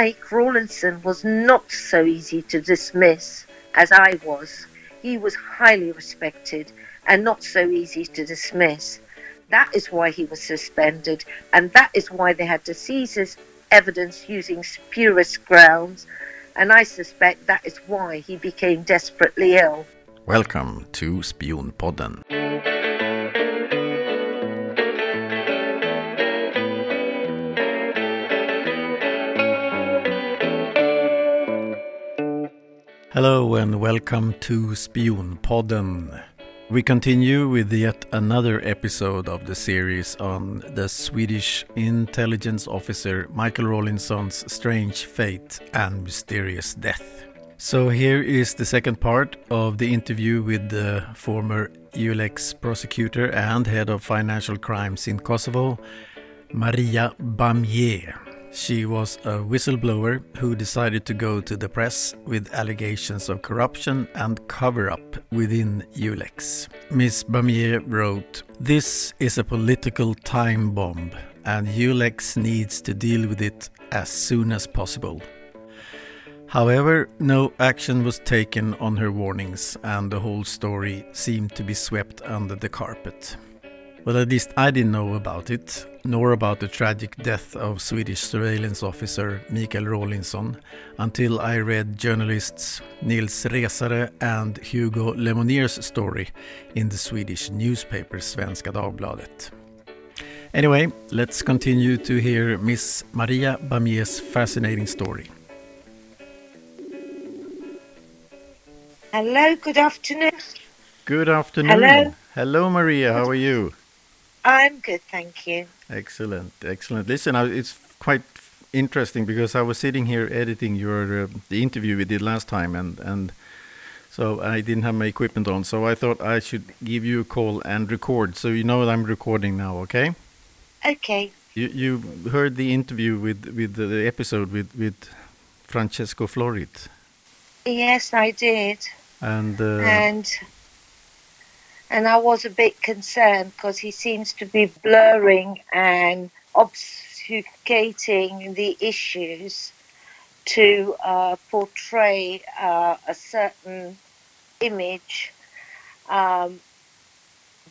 Mike Rawlinson was not so easy to dismiss as I was. He was highly respected and not so easy to dismiss. That is why he was suspended, and that is why they had to seize his evidence using spurious grounds, and I suspect that is why he became desperately ill. Welcome to Spionpodden. Hello and welcome to Spionpodden. We continue with yet another episode of the series on the Swedish intelligence officer Michael Rawlinson's strange fate and mysterious death. So, here is the second part of the interview with the former EULEX prosecutor and head of financial crimes in Kosovo, Maria Bamieh. She was a whistleblower who decided to go to the press with allegations of corruption and cover up within EULEX. Ms. Bamieh wrote, This is a political time bomb, and EULEX needs to deal with it as soon as possible. However, no action was taken on her warnings, and the whole story seemed to be swept under the carpet. Well, at least I didn't know about it, nor about the tragic death of Swedish surveillance officer Mikael Rawlinson until I read journalists Nils Resare and Hugo Lemonier's story in the Swedish newspaper Svenska Dagbladet. Anyway, let's continue to hear Miss Maria Bamieh's fascinating story. Hello, good afternoon. Good afternoon. Hello. Hello, Maria. How are you? I'm good, thank you. Excellent, excellent. Listen, I, it's quite interesting because I was sitting here editing your uh, the interview we did last time, and and so I didn't have my equipment on, so I thought I should give you a call and record, so you know that I'm recording now. Okay? Okay. You you heard the interview with with the, the episode with with Francesco Florit, Yes, I did. and uh, and and I was a bit concerned because he seems to be blurring and obfuscating the issues to uh, portray uh, a certain image. Um,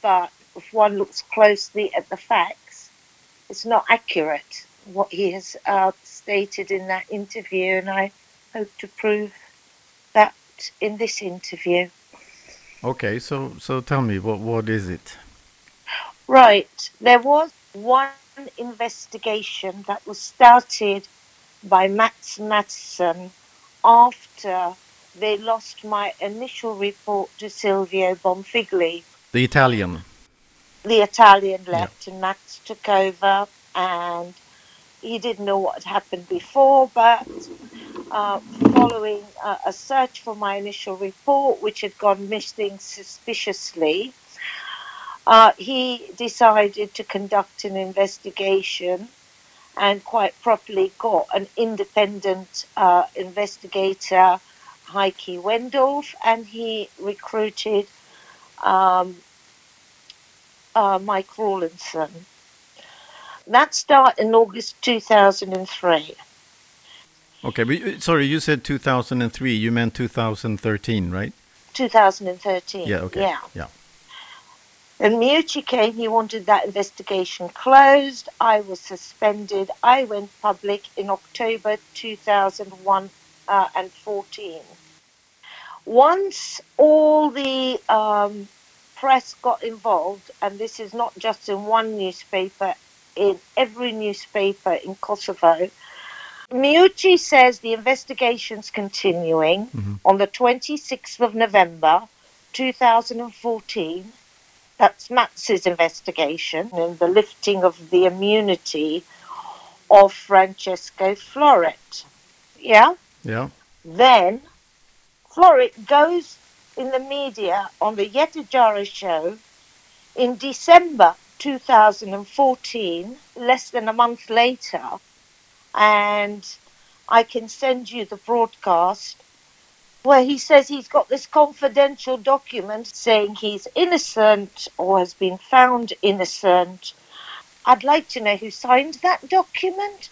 but if one looks closely at the facts, it's not accurate what he has uh, stated in that interview, and I hope to prove that in this interview. Okay, so so tell me what what is it? Right. There was one investigation that was started by Mats Mattsson after they lost my initial report to Silvio Bonfigli. The Italian. The Italian left and Max took over and he didn't know what had happened before, but uh, following uh, a search for my initial report, which had gone missing suspiciously, uh, he decided to conduct an investigation and quite properly got an independent uh, investigator, Heike Wendorf, and he recruited um, uh, Mike Rawlinson. That started in August 2003. Okay, but, you- sorry, you said 2003. You meant 2013, right? 2013. Yeah. Okay. Yeah. Yeah. And Meucci came, he wanted that investigation closed. I was suspended. I went public in October 2001 uh, and 14. Once all the um, press got involved, and this is not just in one newspaper, in every newspaper in Kosovo, Meucci says the investigation's continuing Mhm. on the 26th of November 2014. That's Mats's investigation and the lifting of the immunity of Francesco Florit. Yeah? Yeah. Then Florit goes in the media on the Yetajara show in December 2014, less than a month later, and I can send you the broadcast where he says he's got this confidential document saying he's innocent or has been found innocent. I'd like to know who signed that document,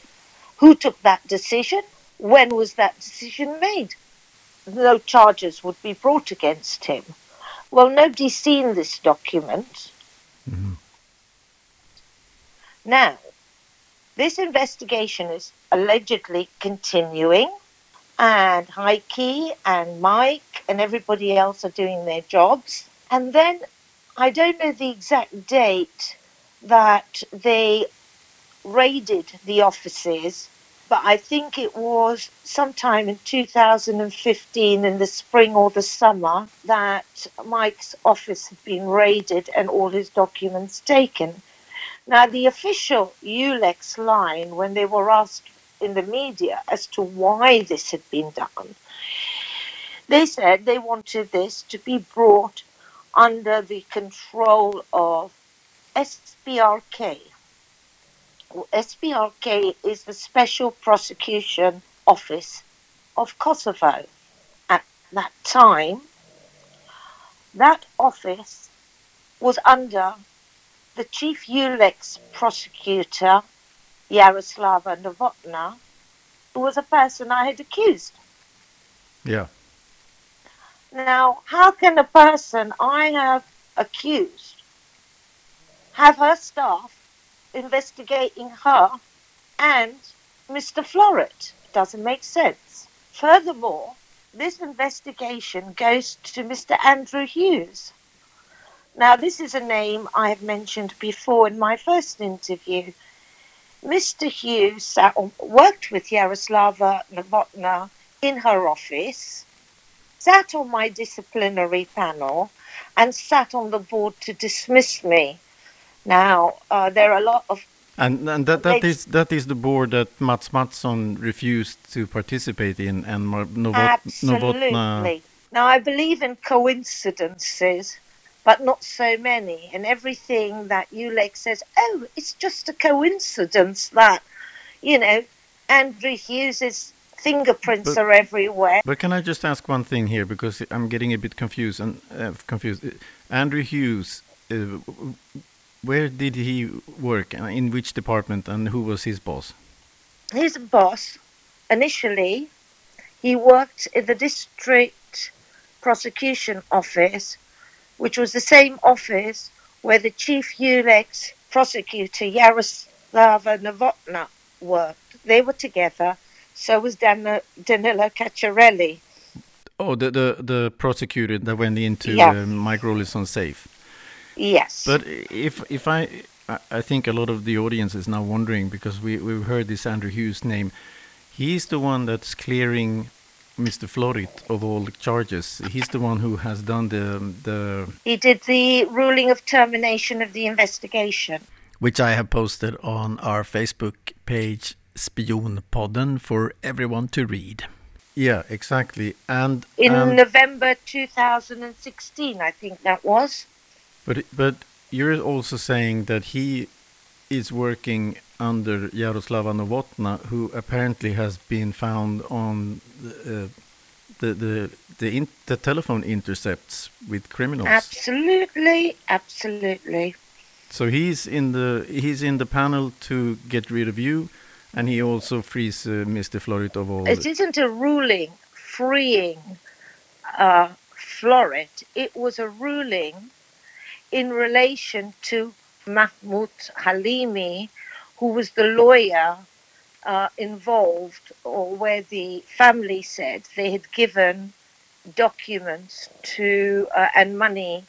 who took that decision, when was that decision made? No charges would be brought against him. Well, nobody's seen this document. Mm-hmm. Now, this investigation is allegedly continuing, and Heike and Mike and everybody else are doing their jobs. And then I don't know the exact date that they raided the offices, but I think it was sometime in 2015 in the spring or the summer that Mike's office had been raided and all his documents taken. Now, the official EULEX line, when they were asked in the media as to why this had been done, they said they wanted this to be brought under the control of SPRK. SPRK is the Special Prosecution Office of Kosovo. At that time, that office was under the chief EULEX prosecutor, Yaroslava Novotna, was a person I had accused. Yeah. Now, how can a person I have accused have her staff investigating her and Mr. Florit? Doesn't make sense. Furthermore, this investigation goes to Mr. Andrew Hughes, now, this is a name I have mentioned before in my first interview. Mr. Hughes sat worked with Yaroslava Novotna in her office, sat on my disciplinary panel, and sat on the board to dismiss me. Now, uh, there are a lot of and, and that, that is that is the board that Mats Mattsson refused to participate in, and Novot Absolutely. Novotna. Now, I believe in coincidences but not so many. And everything that EULEX says, oh, it's just a coincidence that, you know, Andrew Hughes's fingerprints but, are everywhere. But can I just ask one thing here because I'm getting a bit confused and uh, confused. Andrew Hughes, uh, where did he work? Uh, in which department? And who was his boss? His boss, initially, he worked in the district prosecution office which was the same office where the chief EULEX prosecutor Yaroslava Novotna worked. They were together. So was Dan- Danilo Cacciarelli. Oh, the, the, the prosecutor that went into yeah. uh, Mike Rawlinson safe. Yes. But if if I I think a lot of the audience is now wondering because we we've heard this Andrew Hughes name. He's the one that's clearing Mr. Florit of all charges. He's the one who has done the the. He did the ruling of termination of the investigation, which I have posted on our Facebook page, Spionpodden, for everyone to read. Yeah, exactly. And in November 2016, I think that was. But but you're also saying that he is working under Yaroslava Novotna, who apparently has been found on the uh, the the the, in, the, telephone intercepts with criminals. Absolutely, absolutely. So he's in the he's in the panel to get rid of you, and he also frees uh, Mr. Florit of all. It isn't a ruling freeing uh, Florit. It was a ruling in relation to Mahmoud Halimi, who was the lawyer uh, involved, or where the family said they had given documents to uh, and money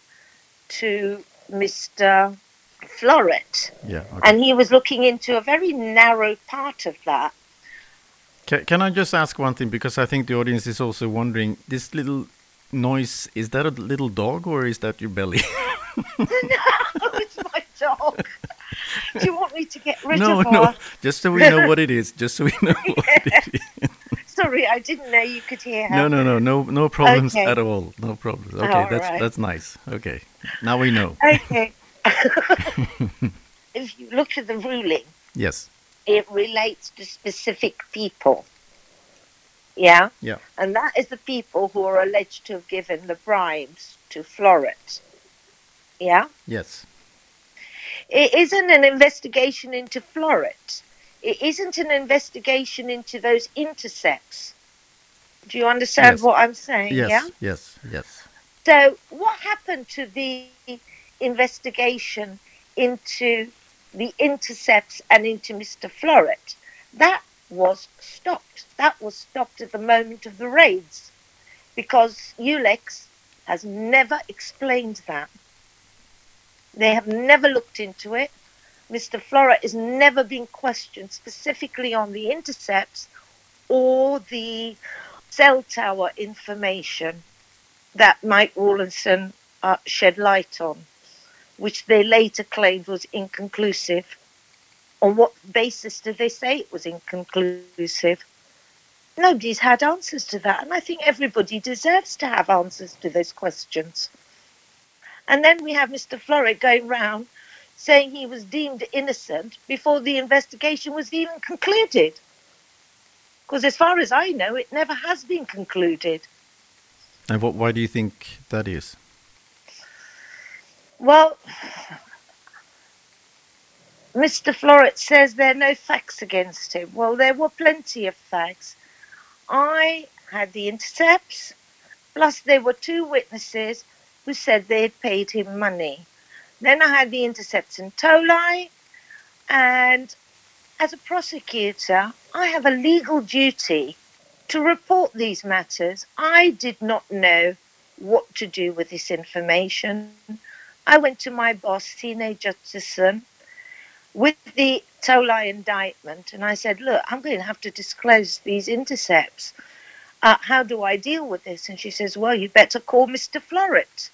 to Mr. Florit. Yeah, okay. And he was looking into a very narrow part of that. Can, can I just ask one thing? Because I think the audience is also wondering this little noise is that a little dog or is that your belly? no, it's my dog. Do you want me to get rid no, of her? No, just so we know what it is. Just so we know what it is. Sorry, I didn't know you could hear her. No, no, no, no, no problems okay. at all. No problems. Okay, all that's right. that's nice. Okay, now we know. Okay. if you look at the ruling, yes, it relates to specific people. Yeah. Yeah. And that is the people who are alleged to have given the bribes to Florit. Yeah. Yes. It isn't an investigation into Florit. It isn't an investigation into those intercepts. Do you understand Yes. what I'm saying? Yes, Yeah. yes, yes. So, what happened to the investigation into the intercepts and into Mr. Florit? That was stopped. That was stopped at the moment of the raids because EULEX has never explained that. They have never looked into it. Mr. Florit has never been questioned specifically on the intercepts or the cell tower information that Mike Rawlinson uh, shed light on, which they later claimed was inconclusive. On what basis did they say it was inconclusive? Nobody's had answers to that, and I think everybody deserves to have answers to those questions. And then we have Mr. Florit going round saying he was deemed innocent before the investigation was even concluded. Because as far as I know, it never has been concluded. And what, why do you think that is? Well, Mr. Florit says there are no facts against him. Well, there were plenty of facts. I had the intercepts, plus there were two witnesses who said they had paid him money. Then I had the intercepts in Tolai, and as a prosecutor, I have a legal duty to report these matters. I did not know what to do with this information. I went to my boss, Sine Jutterson, with the Tolai indictment, and I said, Look, I'm going to have to disclose these intercepts. Uh, how do I deal with this? And she says, Well, you better call Mr. Florit.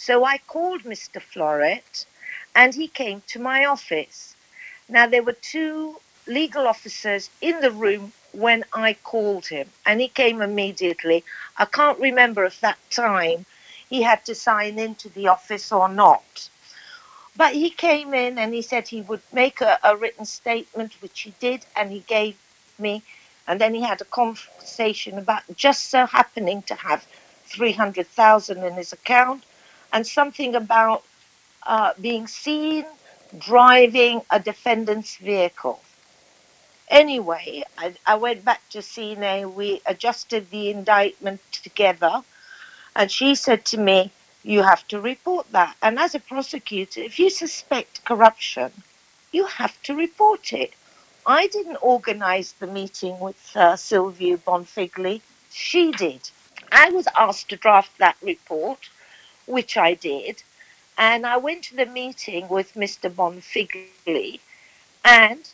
So I called Mr. Florit, and he came to my office. Now, there were two legal officers in the room when I called him, and he came immediately. I can't remember if that time he had to sign into the office or not. But he came in and he said he would make a, a written statement, which he did, and he gave me. And then he had a conversation about just so happening to have 300,000 in his account and something about uh, being seen driving a defendant's vehicle. Anyway, I, I went back to Sine. We adjusted the indictment together, and she said to me, You have to report that. And as a prosecutor, if you suspect corruption, you have to report it. I didn't organize the meeting with uh, Silvio Bonfigli, she did. I was asked to draft that report, which I did, and I went to the meeting with Mr. Bonfigli, and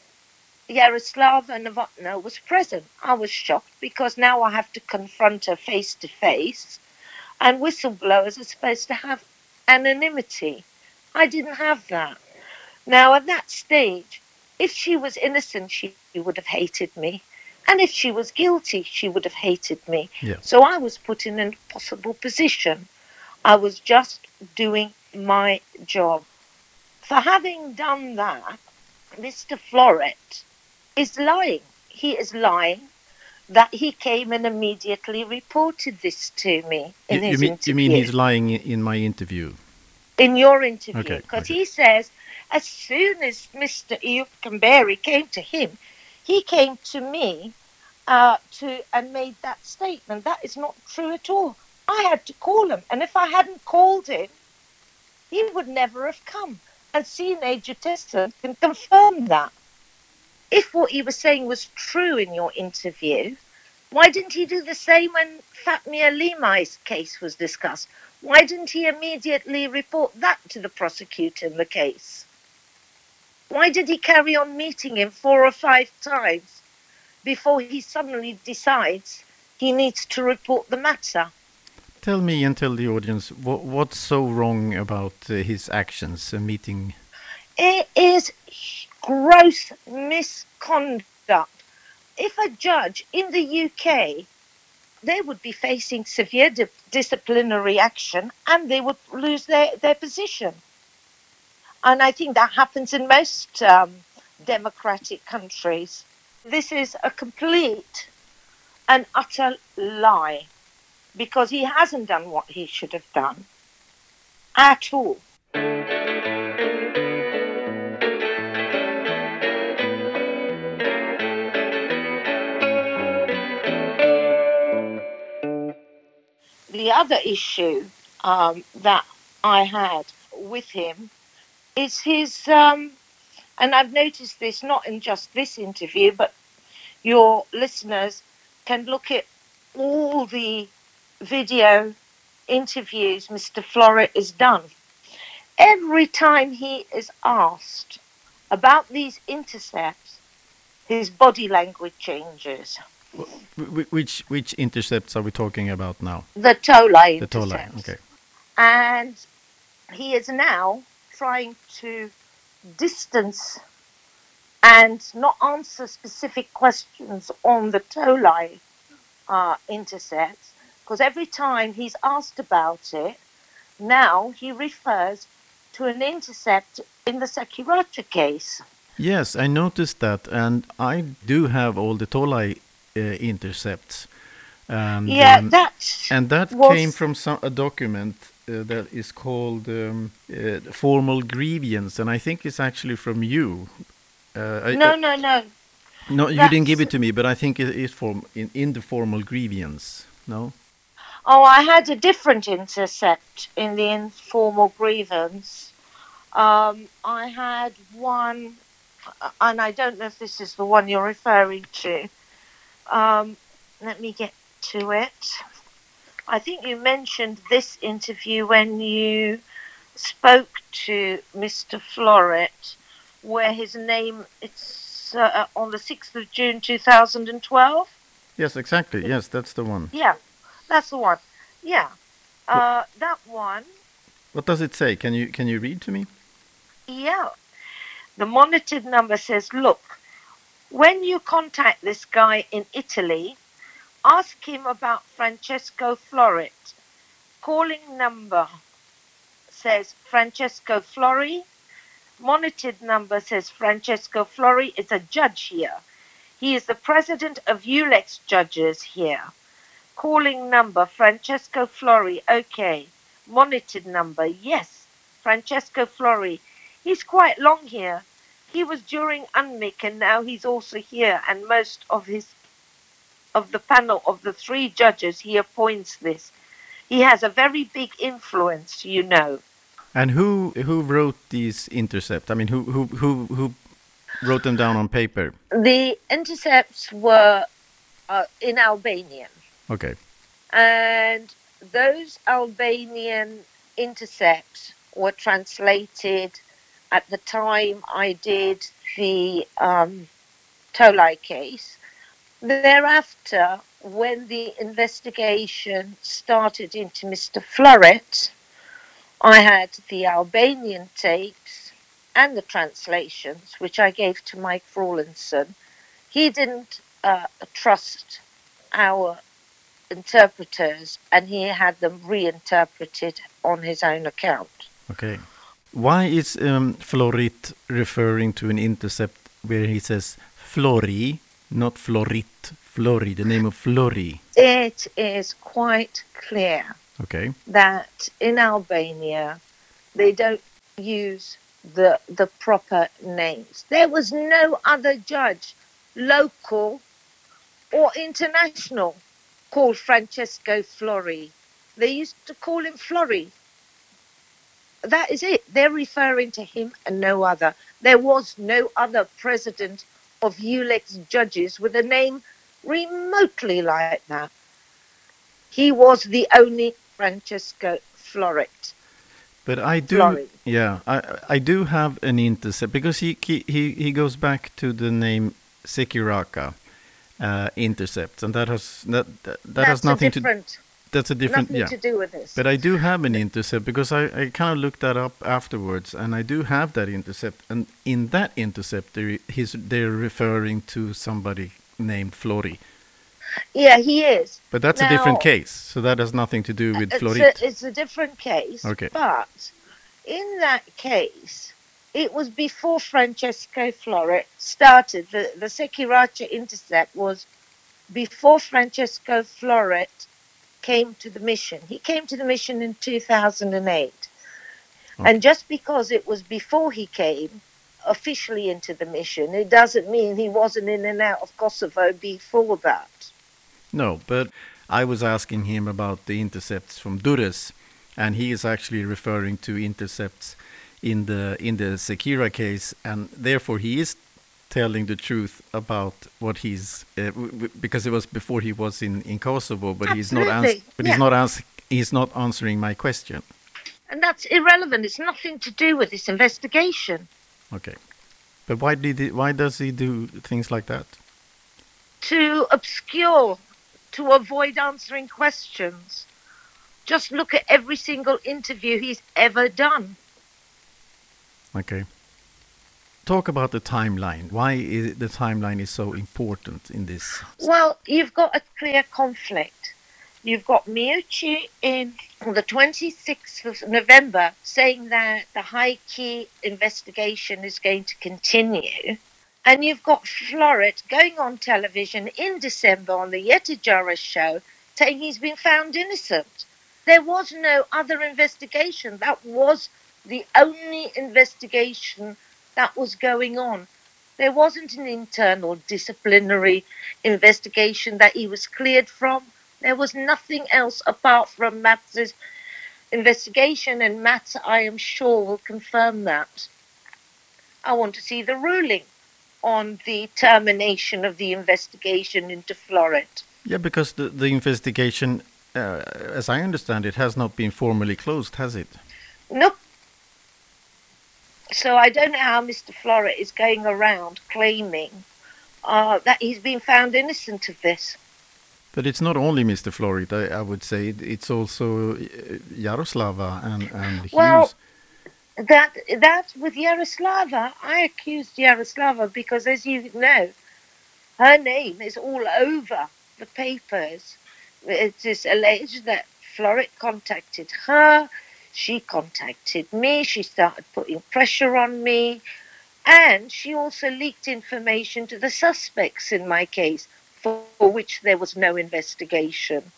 Yaroslava Novotna was present. I was shocked because now I have to confront her face to face, and whistleblowers are supposed to have anonymity. I didn't have that. Now, at that stage, if she was innocent, she would have hated me. And if she was guilty, she would have hated me. Yeah. So I was put in an impossible position. I was just doing my job. For having done that, Mr. Florit is lying. He is lying that he came and immediately reported this to me You, in you his mean, interview you mean he's lying in my interview? in your interview because okay. he says as soon as Mr. Iukamberry came to him, he came to me uh, to and made that statement. That is not true at all. I had to call him, and if I hadn't called him, he would never have come. And Sine Jutessa can confirm that. If what he was saying was true in your interview, why didn't he do the same when Fatmir Limaj's case was discussed? Why didn't he immediately report that to the prosecutor in the case? Why did he carry on meeting him four or five times before he suddenly decides he needs to report the matter? Tell me and tell the audience what, what's so wrong about uh, his actions, uh, meeting. It is gross misconduct. If a judge in the UK, they would be facing severe di- disciplinary action and they would lose their, their position. And I think that happens in most um, democratic countries. This is a complete and utter lie because he hasn't done what he should have done at all. The other issue um, that I had with him is his, um, and I've noticed this not in just this interview, but your listeners can look at all the video interviews Mr. Florit has done. Every time he is asked about these intercepts, his body language changes. Which which intercepts are we talking about now? The Tolai The Tolai, okay. And he is now trying to distance and not answer specific questions on the Tolai uh, intercepts because every time he's asked about it, now he refers to an intercept in the Sekiracha case. Yes, I noticed that, and I do have all the Tolai uh, intercepts. And, yeah, um, that and that was- came from some, a document uh, that is called um, uh, formal grievance, and I think it's actually from you. Uh, I- no, I- no, no. no, you didn't give it to me, but I think it is form in, in the formal grievance. No, Oh, I had a different intercept in the informal grievance. Um, I had one, and I don't know if this is the one you're referring to. Um, let me get to it. I think you mentioned this interview when you spoke to Mr. Florit, where his name it's uh, on the sixth of June, two thousand and twelve. yes, exactly. Yes, that's the one. Yeah, that's the one. Yeah, uh, that one. What does it say? Can you can you read to me? Yeah, the monitored number says, "Look, when you contact this guy in Italy, ask him about Francesco Florit. Calling number says Francesco Flori. Monitored number says Francesco Flori is a judge here. He is the president of EULEX judges here. Calling number Francesco Flori. Okay. Monitored number. Yes. Francesco Flori. He's quite long here. He was during UNMIK and now he's also here and most of his of the panel of the three judges he appoints this. He has a very big influence, you know. And who who wrote these intercepts? I mean, who who who who wrote them down on paper? The intercepts were uh, in Albanian. Okay. and those Albanian intercepts were translated at the time I did the um, Tolai case. Thereafter, when the investigation started into Mr. Florit, I had the Albanian tapes and the translations, which I gave to Mike Rawlinson. He didn't uh, trust our interpreters and he had them reinterpreted on his own account. Okay. Why is um, Florit referring to an intercept where he says Flori, not Florit, Flori, the name of Flori? It is quite clear Okay. that in Albania they don't use the the proper names. There was no other judge, local or international, called Francesco Flori. They used to call him Flori. That is it. They're referring to him and no other. There was no other president of EULEX judges with a name remotely like that. He was the only Francesco Florit. But I do, yeah, I I do have an intercept because he he he, he goes back to the name Sekiraka uh, intercepts, and that has that that, that has nothing to that's a different nothing yeah. to do with this. But I do have an intercept because I, I kind of looked that up afterwards, and I do have that intercept. And in that intercept, there, he's, they're referring to somebody named Flori. yeah, he is. But that's a different case, so that has nothing to do with it's a, it's a different case. Okay. But in that case, it was before Francesco Florit started. The, the Sekiracha intercept was before Francesco Florit came to the mission. He came to the mission in 2008. And just because it was before he came officially into the mission, it doesn't mean he wasn't in and out of Kosovo before that. No, but I was asking him about the intercepts from Durres, and he is actually referring to intercepts in the in the Sekira case, and therefore he is telling the truth about what he's uh, because it was before he was in in Kosovo, but Absolutely. he's not ans- but yeah. he's not ans- he's not answering my question. And that's irrelevant. It's nothing to do with this investigation. Okay, but why did he, why does he do things like that? To obscure, to avoid answering questions. Just look at every single interview he's ever done. Okay. Talk about the timeline. Why is the timeline is so important in this? Well, you've got a clear conflict. You've got Meucci in the 26th of November saying that the Heike investigation is going to continue. And you've got Florit going on television in December on the Yeti Jara show saying he's been found innocent. There was no other investigation. That was the only investigation that was going on. There wasn't an internal disciplinary investigation that he was cleared from. There was nothing else apart from Matt's investigation, and Matt, I am sure, will confirm that. I want to see the ruling on the termination of the investigation into Florit. Yeah, because the the investigation, uh, as I understand it, has not been formally closed, has it? Nope. So I don't know how Mr. Florit is going around claiming uh, that he's been found innocent of this. But it's not only Mr. Florit, I, I would say. It's also uh, Yaroslava and, and Hughes. Well, That that with Yaroslava, I accused Yaroslava because, as you know, her name is all over the papers. It is alleged that Florit contacted her. She contacted me. She started putting pressure on me. And she also leaked information to the suspects in my case, for, which there was no investigation.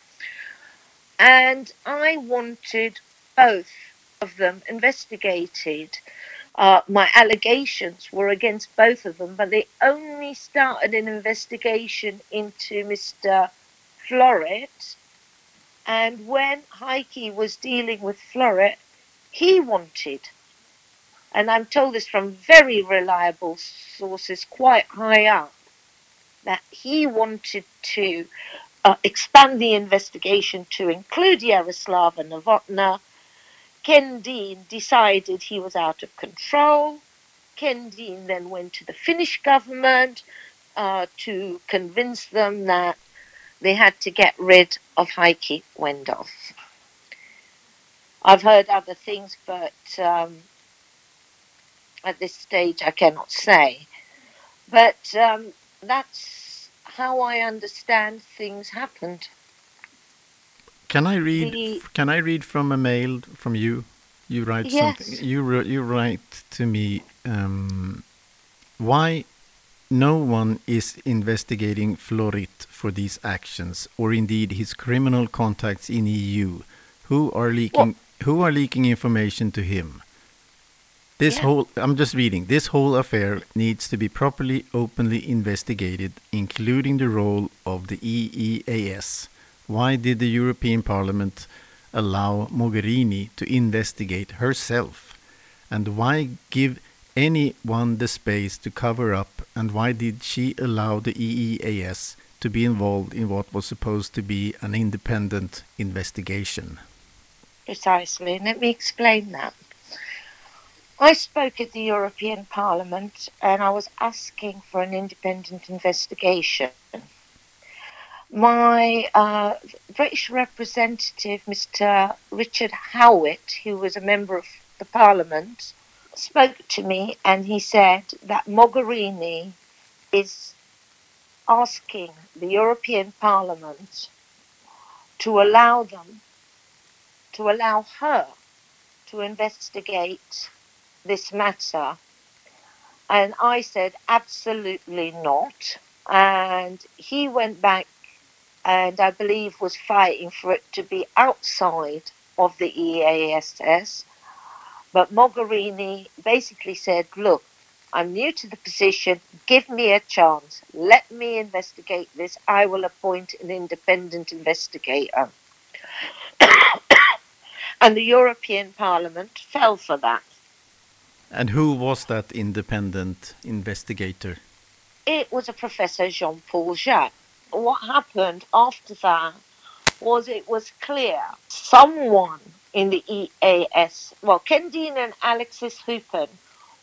And I wanted both of them investigated. Uh, my allegations were against both of them, but they only started an investigation into Mr. Florit. And when Heike was dealing with Florit, he wanted, and I'm told this from very reliable sources quite high up, that he wanted to uh, expand the investigation to include Yaroslava Novotna. Ken Dean decided he was out of control. Ken Dean then went to the Finnish government uh, to convince them that they had to get rid of Heike Wendorf. I've heard other things, but um, at this stage I cannot say. But um, that's how I understand things happened. Can I read? The- Can I read from a mail from you? You write Yes. something. You you write to me. Um, why no one is investigating Florit for these actions, or indeed his criminal contacts in EU, who are leaking who are leaking information to him. This Yeah. whole I'm just reading. This whole affair needs to be properly, openly investigated, including the role of the EEAS. Why did the European Parliament allow Mogherini to investigate herself? And why give anyone the space to cover up? And why did she allow the EEAS to be involved in what was supposed to be an independent investigation? Precisely. Let me explain that. I spoke at the European Parliament and I was asking for an independent investigation. My uh, British representative, Mr. Richard Howitt, who was a member of the Parliament, spoke to me and he said that Mogherini is asking the European Parliament to allow them to allow her to investigate this matter. And I said, absolutely not. And he went back and I believe was fighting for it to be outside of the EEAS. But Mogherini basically said, look, I'm new to the position. Give me a chance. Let me investigate this. I will appoint an independent investigator. and the European Parliament fell for that. And who was that independent investigator? It was a Professor Jean Paul Jacques. What happened after that was it was clear someone in the EAS, well, Ken Dean and Alexis Hoopen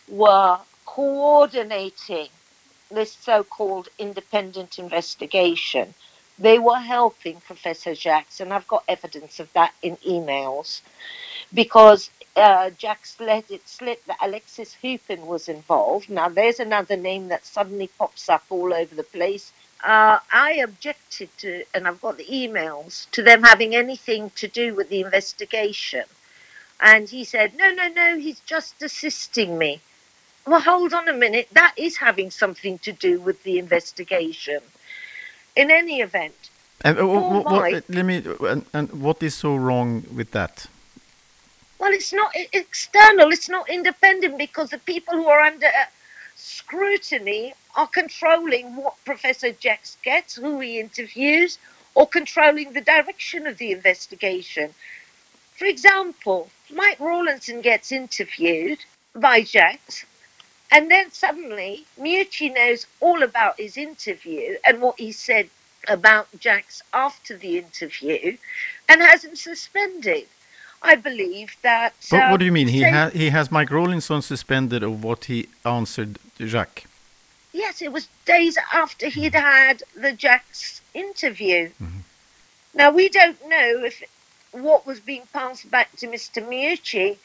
were coordinating this so called independent investigation. They were helping Professor Jacques, and I've got evidence of that in emails because uh, Jacques let it slip that Alexis Hoopen was involved. Now, there's another name that suddenly pops up all over the place. Uh, I objected to, and I've got the emails, to them having anything to do with the investigation. And he said, no, no, no, he's just assisting me. Well, hold on a minute. That is having something to do with the investigation. In any event, and, uh, what, what, let me. And, and what is so wrong with that? Well, it's not external. It's not independent because the people who are under uh, scrutiny are controlling what Professor Jacques gets, who he interviews, or controlling the direction of the investigation. For example, Mike Rawlinson gets interviewed by Jacques and then suddenly, Meucci knows all about his interview and what he said about Jacques after the interview and has him suspended. I believe that. But what do you mean? He, ha he has Mike Rawlinson suspended of what he answered Jacques? Yes, it was days after he'd had the Jacques interview. Mm -hmm. Now, we don't know if what was being passed back to Mr. Meucci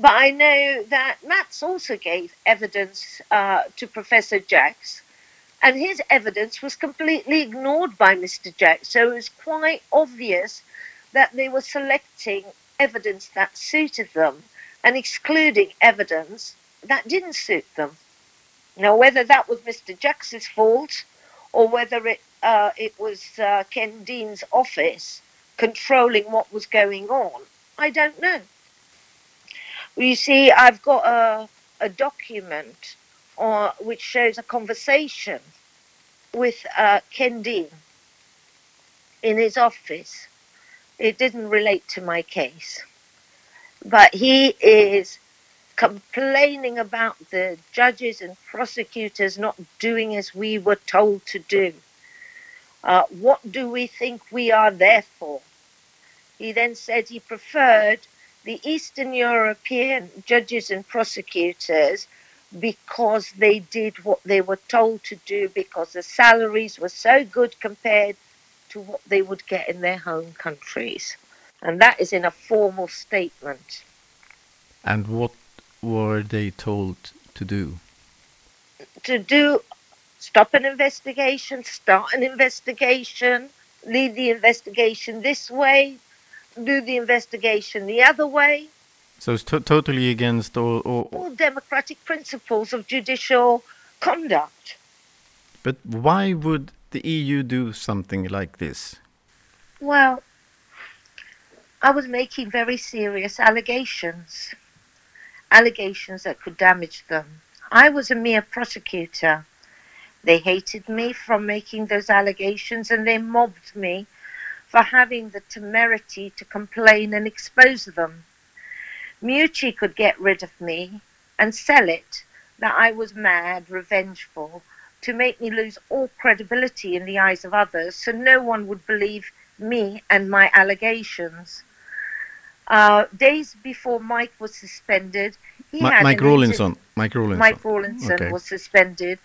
but I know that Mats also gave evidence uh, to Professor Jacques, and his evidence was completely ignored by Mr. Jacques. So it was quite obvious that they were selecting evidence that suited them and excluding evidence that didn't suit them. Now, whether that was Mr. Jacques's fault or whether it uh, it was uh, Ken Dean's office controlling what was going on, I don't know. You see, I've got a, a document uh, which shows a conversation with uh, Ken Dean in his office. It didn't relate to my case, but he is complaining about the judges and prosecutors not doing as we were told to do. Uh, what do we think we are there for? He then said he preferred the Eastern European judges and prosecutors because they did what they were told to do because the salaries were so good compared to what they would get in their home countries. And that is in a formal statement. And what were they told to do? To do stop an investigation, start an investigation, lead the investigation this way, do the investigation the other way. So it's to totally against all, all, all democratic principles of judicial conduct. But why would the EU do something like this? Well, I was making very serious allegations, allegations that could damage them. I was a mere prosecutor. They hated me from making those allegations and they mobbed me for having the temerity to complain and expose them. Meucci could get rid of me and sell it that I was mad, revengeful, to make me lose all credibility in the eyes of others so no one would believe me and my allegations. Uh, days before Mike was suspended, he Ma had Mike Rawlinson. Mike Rawlinson. Mike Rawlinson okay. was suspended.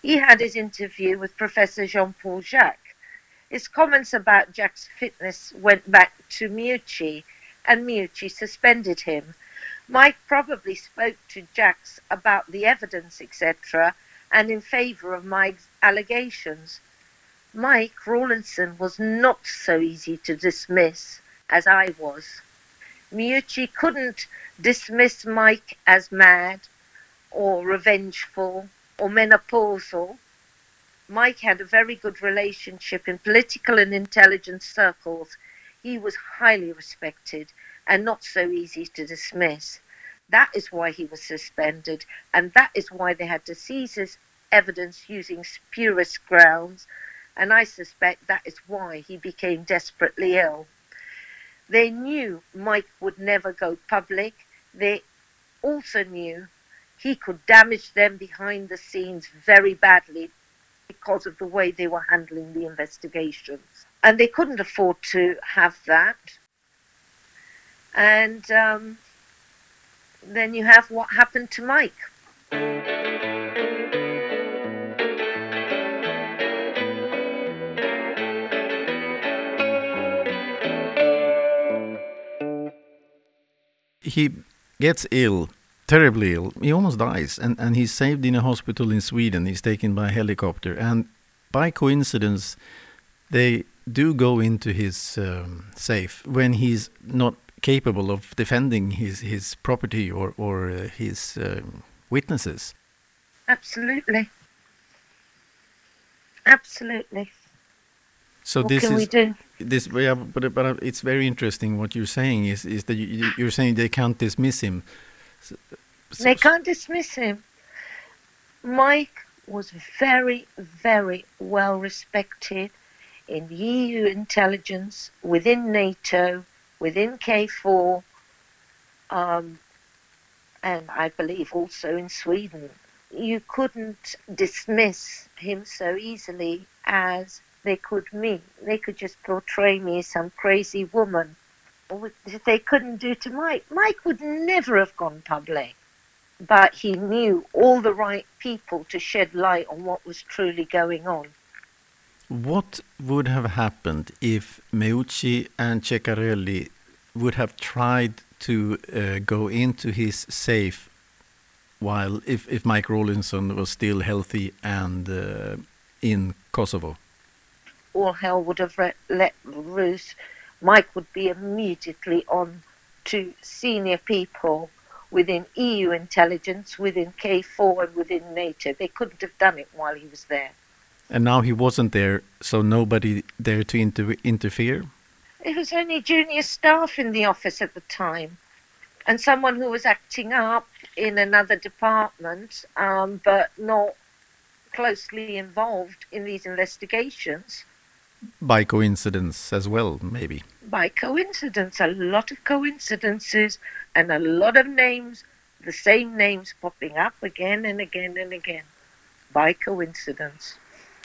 He had his interview with Professor Jean-Paul Jacques. His comments about Jacques' fitness went back to Meucci, and Meucci suspended him. Mike probably spoke to Jacques about the evidence, etc., and in favor of my allegations. Mike Rawlinson was not so easy to dismiss as I was. Meucci couldn't dismiss Mike as mad or revengeful or menopausal Mike had a very good relationship in political and intelligence circles. He was highly respected and not so easy to dismiss. That is why he was suspended, and that is why they had to seize his evidence using spurious grounds, and I suspect that is why he became desperately ill. They knew Mike would never go public. They also knew he could damage them behind the scenes very badly because of the way they were handling the investigations. And they couldn't afford to have that. And um, then you have what happened to Mike. He gets ill, terribly ill. He almost dies, and, and he's saved in a hospital in Sweden. He's taken by helicopter, and by coincidence, they do go into his um, safe when he's not capable of defending his his property or or uh, his uh, witnesses. Absolutely. Absolutely. So what this can is we do? this yeah, but but it's very interesting what you're saying is is that you, you're saying they can't dismiss him. So, They can't dismiss him. Mike was very, very well respected in the EU intelligence, within NATO, within KFOR, um, and I believe also in Sweden. You couldn't dismiss him so easily as they could me. They could just portray me as some crazy woman. They couldn't do to Mike. Mike would never have gone public but he knew all the right people to shed light on what was truly going on. What would have happened if Meucci and Ceccarelli would have tried to uh, go into his safe while if, if Mike Rawlinson was still healthy and uh, in Kosovo? All hell would have let loose. Mike would be immediately on to senior people within EU intelligence, within KFOR, and within NATO. They couldn't have done it while he was there. And now he wasn't there, so nobody there to inter interfere? It was only junior staff in the office at the time, and someone who was acting up in another department, um, but not closely involved in these investigations. By coincidence as well, maybe. By coincidence, a lot of coincidences, and a lot of names, the same names popping up again and again and again. By coincidence.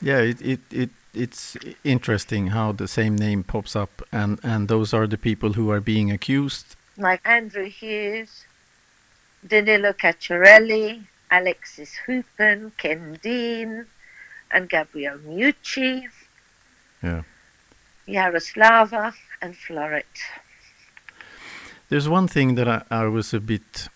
Yeah, it, it, it it's interesting how the same name pops up, and, and those are the people who are being accused. Like Andrew Hughes, Danilo Ceccarelli, Alexis Hoopen, Ken Deane, and Gabriel Meucci, Yeah. Jaroslava, and Florit. There's one thing that I, I was a bit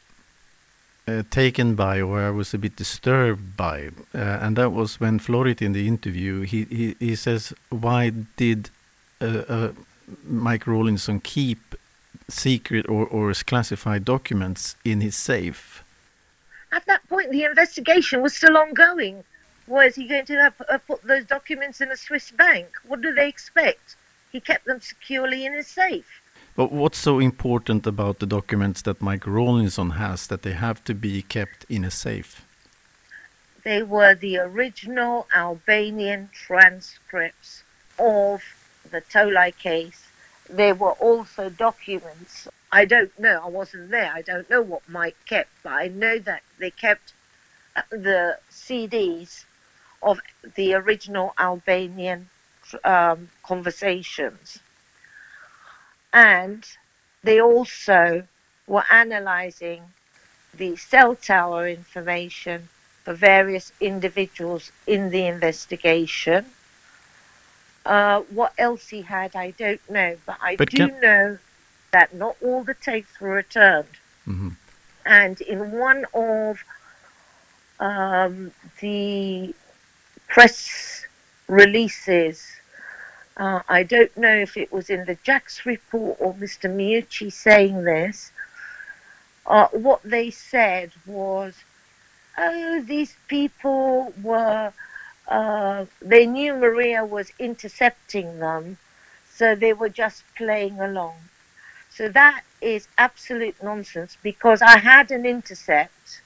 uh, taken by, or I was a bit disturbed by, uh, and that was when Florit in the interview he he, he says, "Why did uh, uh, Mike Rawlinson keep secret or or classified documents in his safe?" At that point, the investigation was still ongoing. Was he going to have, uh, put those documents in a Swiss bank? What do they expect? He kept them securely in his safe. But what's so important about the documents that Mike Rawlinson has that they have to be kept in a safe? They were the original Albanian transcripts of the Tolaj case. There were also documents. I don't know, I wasn't there. I don't know what Mike kept, but I know that they kept uh, the CDs of the original Albanian um, conversations. And they also were analyzing the cell tower information for various individuals in the investigation. Uh, what else he had, I don't know, but I But do can- know that not all the tapes were returned. hmm And in one of um, the press releases, uh, I don't know if it was in the Jacqué report or Mr. Meucci saying this. Uh, what they said was, oh, these people were, uh, they knew Maria was intercepting them, so they were just playing along. So that is absolute nonsense because I had an intercept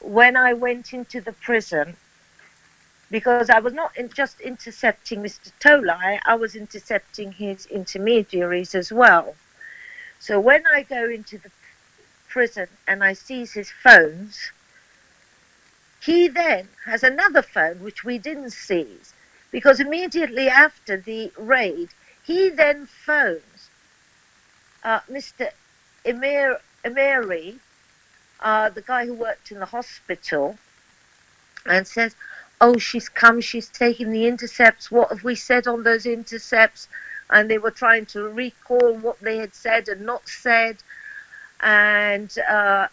when I went into the prison because I was not just intercepting Mr. Tolaj, I was intercepting his intermediaries as well. So when I go into the prison and I seize his phones, he then has another phone which we didn't seize because immediately after the raid, he then phones uh, Mr. Emir, Emiri, uh, the guy who worked in the hospital, and says, oh, she's come, she's taken the intercepts. What have we said on those intercepts? And they were trying to recall what they had said and not said. And uh,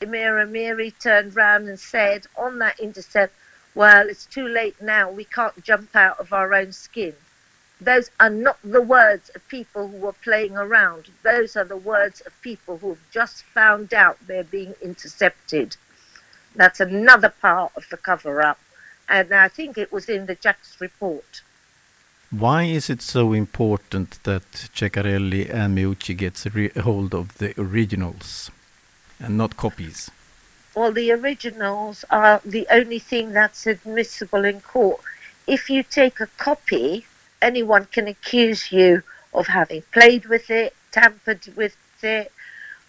Emir Amiri turned round and said on that intercept, well, it's too late now. We can't jump out of our own skin. Those are not the words of people who were playing around. Those are the words of people who have just found out they're being intercepted. That's another part of the cover up and I think it was in the Jacqué's report. Why is it so important that Ceccarelli and Meucci gets a hold of the originals and not copies? Well, the originals are the only thing that's admissible in court. If you take a copy, anyone can accuse you of having played with it, tampered with it,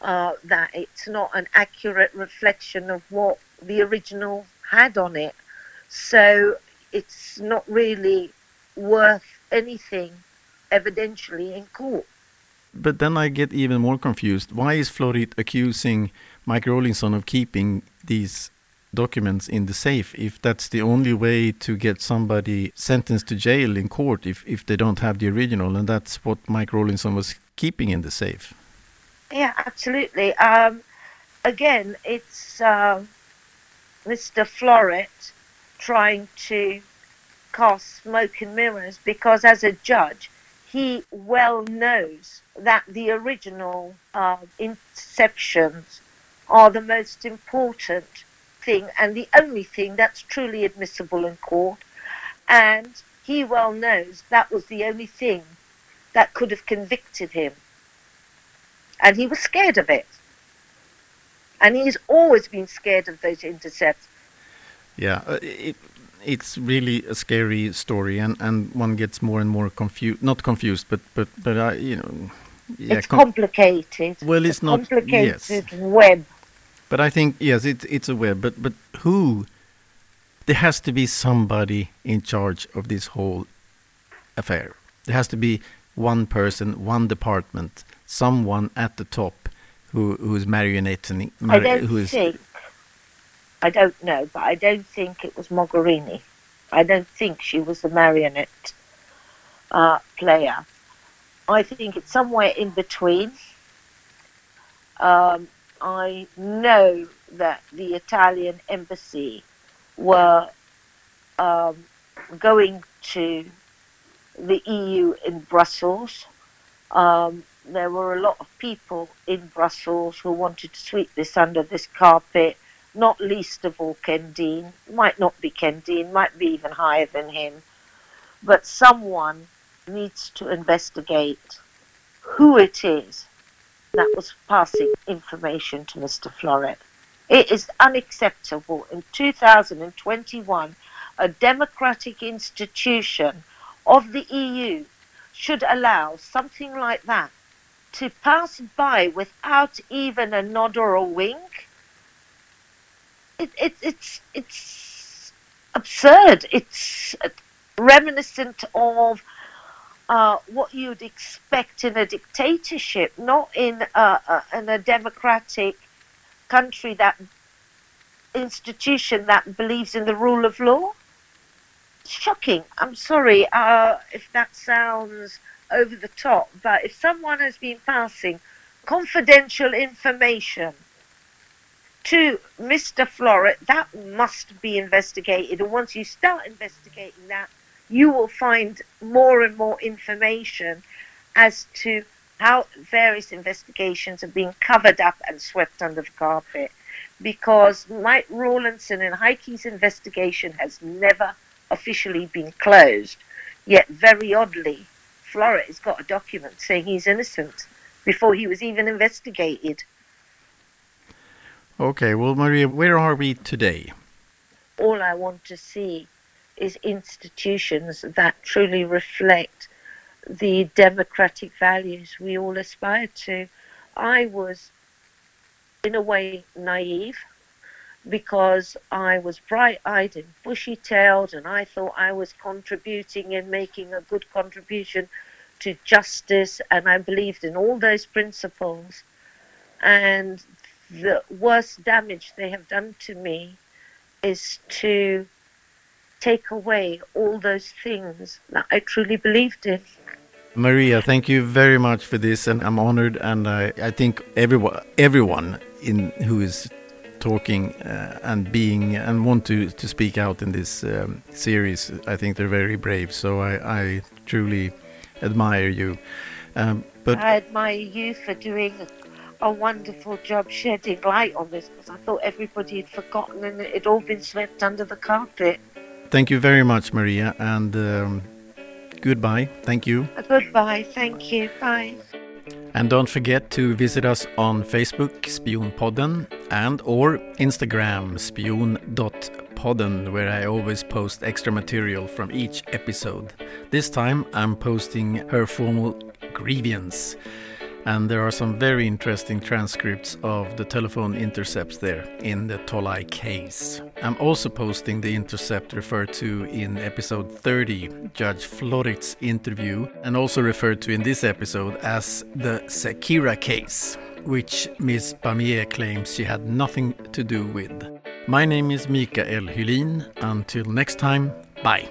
uh, that it's not an accurate reflection of what the original had on it. So it's not really worth anything evidentially in court. But then I get even more confused. Why is Florit accusing Mike Rawlinson of keeping these documents in the safe if that's the only way to get somebody sentenced to jail in court if, if they don't have the original and that's what Mike Rawlinson was keeping in the safe? Yeah, absolutely. Um, again, it's uh, Mr. Florit trying to cast smoke and mirrors because, as a judge, he well knows that the original uh, interceptions are the most important thing and the only thing that's truly admissible in court. And he well knows that was the only thing that could have convicted him. And he was scared of it. And he's always been scared of those intercepts. Yeah, uh, it, it's really a scary story, and, and one gets more and more confused. Not confused, but but but I, you know, yeah, it's com complicated. Well, it's, not complicated yes. web. But I think yes, it's it's a web. But but who? There has to be somebody in charge of this whole affair. There has to be one person, one department, someone at the top who who is marionetting. Mar I don't who is, think I don't know, but I don't think it was Mogherini. I don't think she was the marionette uh, player. I think it's somewhere in between. Um, I know that the Italian embassy were um, going to the EU in Brussels. Um, there were a lot of people in Brussels who wanted to sweep this under this carpet not least of all Ken Deane, might not be Ken Deane, might be even higher than him, but someone needs to investigate who it is that was passing information to Mr. Florit. It is unacceptable in 2021 a democratic institution of the EU should allow something like that to pass by without even a nod or a wink it, it, it's it's absurd. It's reminiscent of uh, what you'd expect in a dictatorship, not in a, a, in a democratic country that institution that believes in the rule of law. Shocking. I'm sorry uh, if that sounds over the top, but if someone has been passing confidential information to Mr. Florit, that must be investigated. And once you start investigating that, you will find more and more information as to how various investigations are being covered up and swept under the carpet. Because Mike Rawlinson and Heike's investigation has never officially been closed. Yet, very oddly, Florit has got a document saying he's innocent. before he was even investigated. Okay, well, Maria, where are we today? All I want to see is institutions that truly reflect the democratic values we all aspire to. I was, in a way, naive because I was bright eyed and bushy tailed, and I thought I was contributing and making a good contribution to justice, and I believed in all those principles. And the worst damage they have done to me is to take away all those things that I truly believed in. Maria, thank you very much for this, and I'm honored. And I, I think everyone, everyone in who is talking uh, and being and want to to speak out in this um, series, I think they're very brave. So I, I truly admire you. Um, but I admire you for doing a wonderful job shedding light on this because I thought everybody had forgotten and it had all been swept under the carpet. Thank you very much, Maria, and um, goodbye. Thank you. Goodbye. Thank you. Bye. And don't forget to visit us on Facebook, Spionpodden, and or Instagram, spion.podden, where I always post extra material from each episode. This time I'm posting her formal grievance and there are some very interesting transcripts of the telephone intercepts there in the Tolaj case. I'm also posting the intercept referred to in episode 30, Judge Florit's interview, and also referred to in this episode as the Sekira case, which Ms. Bamieh claims she had nothing to do with. My name is Mikael Hylin. Until next time, bye.